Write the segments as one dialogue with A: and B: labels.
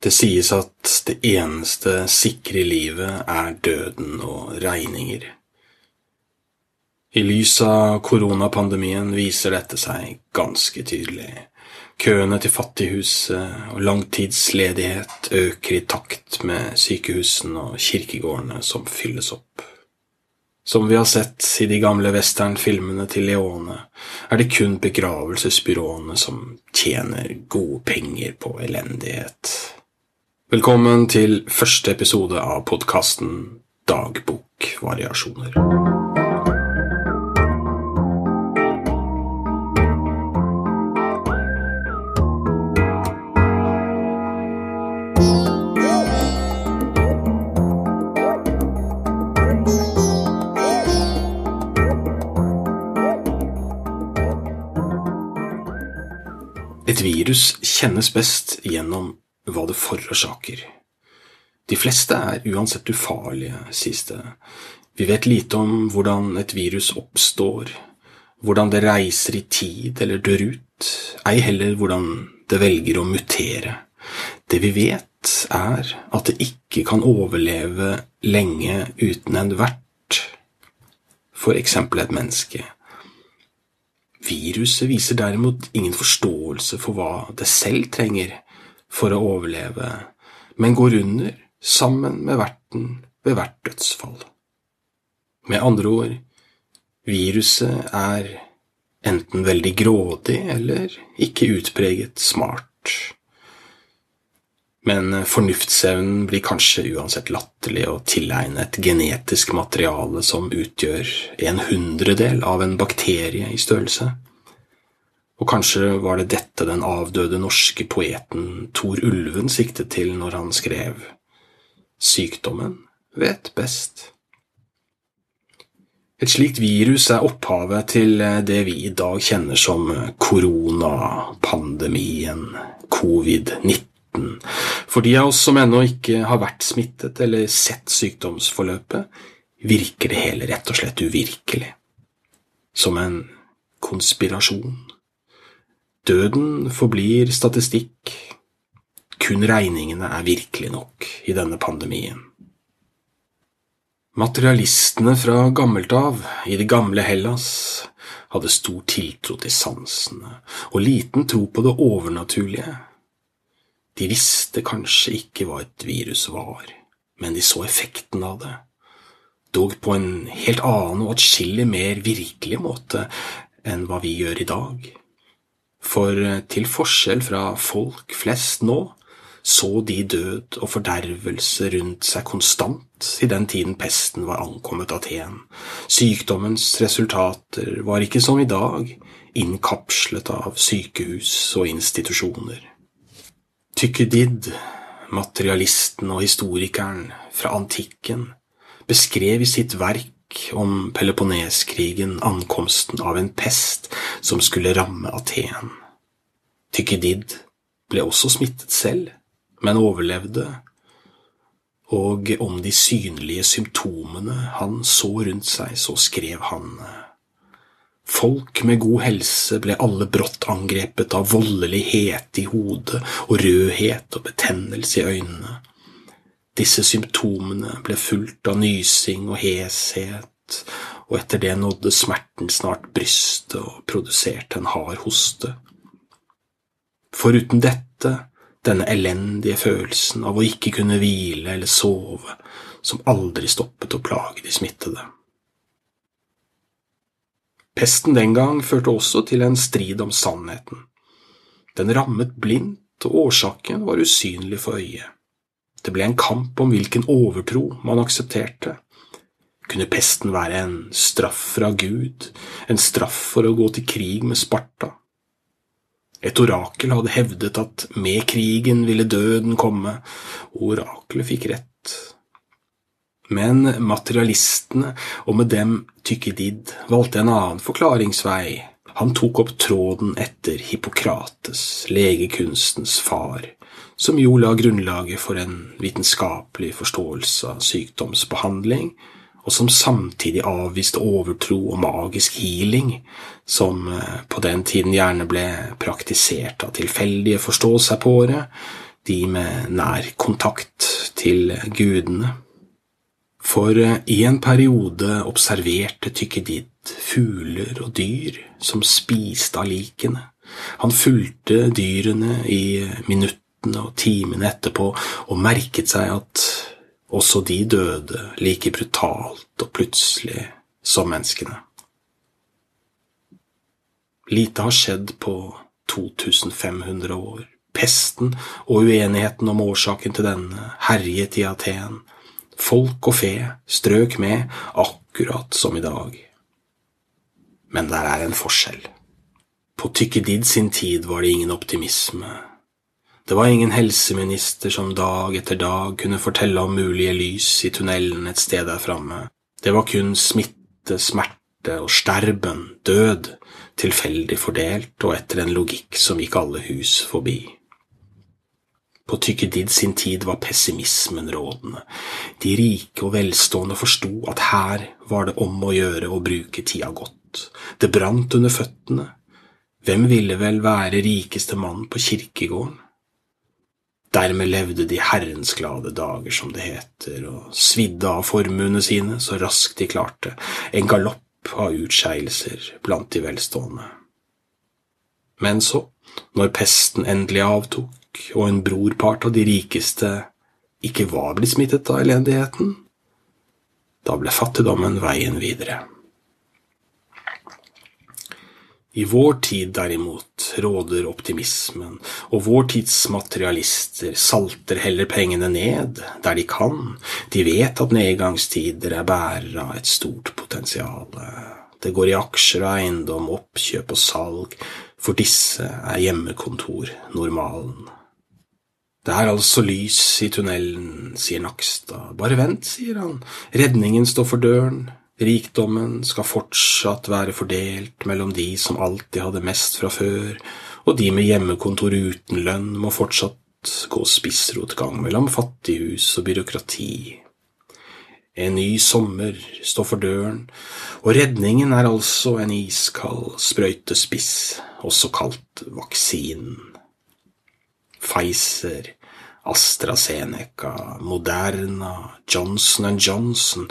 A: Det sies at det eneste sikre livet er døden og regninger. I lys av koronapandemien viser dette seg ganske tydelig. Køene til fattighuset og langtidsledighet øker i takt med sykehusene og kirkegårdene som fylles opp. Som vi har sett i de gamle westernfilmene til Leone, er det kun begravelsesbyråene som tjener gode penger på elendighet. Velkommen til første episode av podkasten Dagbokvariasjoner. Et virus kjennes best gjennom hva det forårsaker. De fleste er uansett ufarlige, sies det. Vi vet lite om hvordan et virus oppstår, hvordan det reiser i tid eller dør ut, ei heller hvordan det velger å mutere. Det vi vet, er at det ikke kan overleve lenge uten en vert, for eksempel et menneske. Viruset viser derimot ingen forståelse for hva det selv trenger for å overleve, men går under sammen med verten ved hvert dødsfall. Med andre ord, viruset er enten veldig grådig eller ikke utpreget smart. Men fornuftsevnen blir kanskje uansett latterlig å tilegne et genetisk materiale som utgjør en hundredel av en bakterie i størrelse. Kanskje var det dette den avdøde norske poeten Tor Ulven siktet til når han skrev Sykdommen vet best. Et slikt virus er opphavet til det vi i dag kjenner som koronapandemien, covid-19. For de av oss som ennå ikke har vært smittet eller sett sykdomsforløpet, virker det hele rett og slett uvirkelig. Som en konspirasjon. Døden forblir statistikk. Kun regningene er virkelig nok i denne pandemien. Materialistene fra gammelt av, i det gamle Hellas, hadde stor tiltro til sansene og liten tro på det overnaturlige. De visste kanskje ikke hva et virus var, men de så effekten av det, dog på en helt annen og atskillig mer virkelig måte enn hva vi gjør i dag. For til forskjell fra folk flest nå, så de død og fordervelse rundt seg konstant i den tiden pesten var ankommet Aten. Sykdommens resultater var ikke som i dag, innkapslet av sykehus og institusjoner. Tykkedid, materialisten og historikeren fra antikken, beskrev i sitt verk om Peloponneskrigen ankomsten av en pest som skulle ramme Aten. Tykkedid ble også smittet selv men overlevde, og om de synlige symptomene han så rundt seg, så skrev han Folk med god helse ble alle brått angrepet av voldelig hete i hodet og rødhet og betennelse i øynene. Disse symptomene ble fulgt av nysing og heshet, og etter det nådde smerten snart brystet og produserte en hard hoste. Foruten dette denne elendige følelsen av å ikke kunne hvile eller sove, som aldri stoppet å plage de smittede. Pesten den gang førte også til en strid om sannheten. Den rammet blindt, og årsaken var usynlig for øyet. Det ble en kamp om hvilken overtro man aksepterte. Kunne pesten være en straff fra Gud, en straff for å gå til krig med Sparta? Et orakel hadde hevdet at med krigen ville døden komme, og oraklet fikk rett. Men materialistene, og med dem Tykkedid, valgte en annen forklaringsvei. Han tok opp tråden etter Hippokrates, legekunstens far, som jo la grunnlaget for en vitenskapelig forståelse av sykdomsbehandling, og som samtidig avviste overtro og magisk healing, som eh, på den tiden gjerne ble praktisert av tilfeldige forstå-seg-på-åre, de med nær kontakt til gudene. For eh, i en periode observerte Tykkedid fugler og dyr som spiste av likene. Han fulgte dyrene i minuttene og timene etterpå og merket seg at også de døde like brutalt og plutselig som menneskene. Lite har skjedd på 2500 år. Pesten og uenigheten om årsaken til denne herjet i Aten. Folk og fe strøk med, akkurat som i dag. Men der er en forskjell. På Tykkedid sin tid var det ingen optimisme. Det var ingen helseminister som dag etter dag kunne fortelle om mulige lys i tunnelen et sted der framme. Det var kun smitte, smerte og sterben, død, tilfeldig fordelt og etter en logikk som gikk alle hus forbi. På Tykkedid sin tid var pessimismen rådende. De rike og velstående forsto at her var det om å gjøre å bruke tida godt. Det brant under føttene. Hvem ville vel være rikeste mann på kirkegården? Dermed levde de herrens glade dager, som det heter, og svidde av formuene sine så raskt de klarte, en galopp av utskeielser blant de velstående. Men så, når pesten endelig avtok, og en brorpart av de rikeste ikke var blitt smittet av elendigheten, da ble fattigdommen veien videre. I vår tid derimot råder optimismen, og vår tids materialister salter heller pengene ned der de kan, de vet at nedgangstider er bærere av et stort potensial. Det går i aksjer og eiendom, oppkjøp og salg, for disse er hjemmekontor normalen. Det er altså lys i tunnelen, sier Nakstad. Bare vent, sier han. Redningen står for døren. Rikdommen skal fortsatt være fordelt mellom de som alltid hadde mest fra før, og de med hjemmekontor uten lønn må fortsatt gå spissrotgang mellom fattighus og byråkrati. En ny sommer står for døren, og redningen er altså en iskald sprøytespiss, også kalt vaksinen. Pfizer, AstraZeneca, Moderna, Johnson Johnson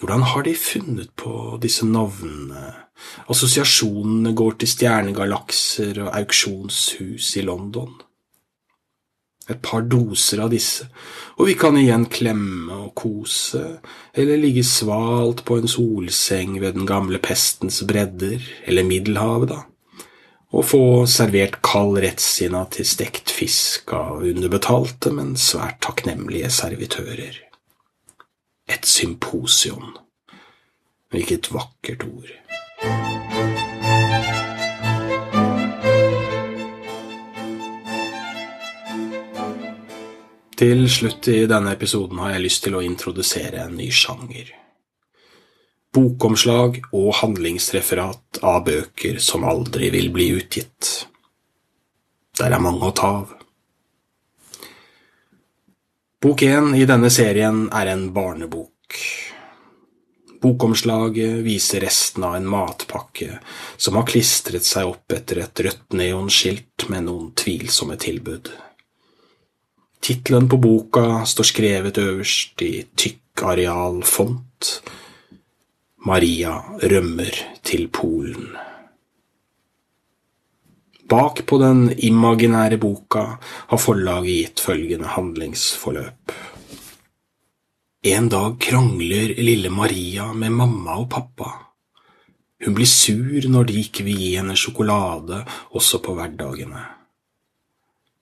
A: Hvordan har de funnet på disse navnene? Assosiasjonene går til stjernegalakser og auksjonshus i London. Et par doser av disse, og vi kan igjen klemme og kose, eller ligge svalt på en solseng ved den gamle pestens bredder, eller Middelhavet, da og få servert kald rettsinna til stekt fisk av underbetalte, men svært takknemlige servitører. Et symposion. Hvilket vakkert ord. Til slutt i denne episoden har jeg lyst til å introdusere en ny sjanger bokomslag og handlingsreferat av bøker som aldri vil bli utgitt. Der er mange å ta av. Bok én i denne serien er en barnebok. Bokomslaget viser resten av en matpakke som har klistret seg opp etter et rødt neonskilt med noen tvilsomme tilbud. Tittelen på boka står skrevet øverst i tykk arealfont, Maria rømmer til Polen. Bak på den imaginære boka har forlaget gitt følgende handlingsforløp. En dag krangler lille Maria med mamma og pappa. Hun blir sur når de ikke vil gi henne sjokolade også på hverdagene.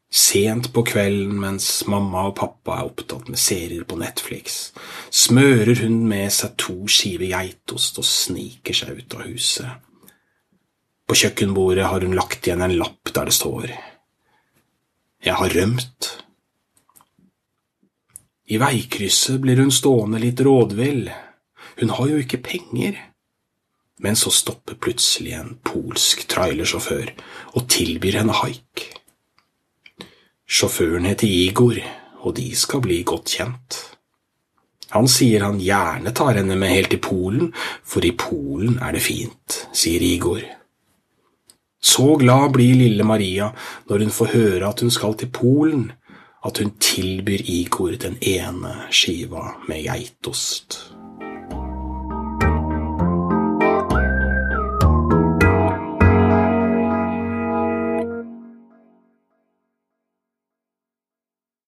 A: Sent på kvelden mens mamma og pappa er opptatt med serier på Netflix, smører hun med seg to skiver geitost og sniker seg ut av huset. På kjøkkenbordet har hun lagt igjen en lapp der det står Jeg har rømt. I veikrysset blir hun stående litt rådvill, hun har jo ikke penger. Men så stopper plutselig en polsk trailersjåfør og tilbyr henne haik. Sjåføren heter Igor, og de skal bli godt kjent. Han sier han gjerne tar henne med helt til Polen, for i Polen er det fint, sier Igor. Så glad blir lille Maria når hun får høre at hun skal til Polen, at hun tilbyr Igor den ene skiva med geitost.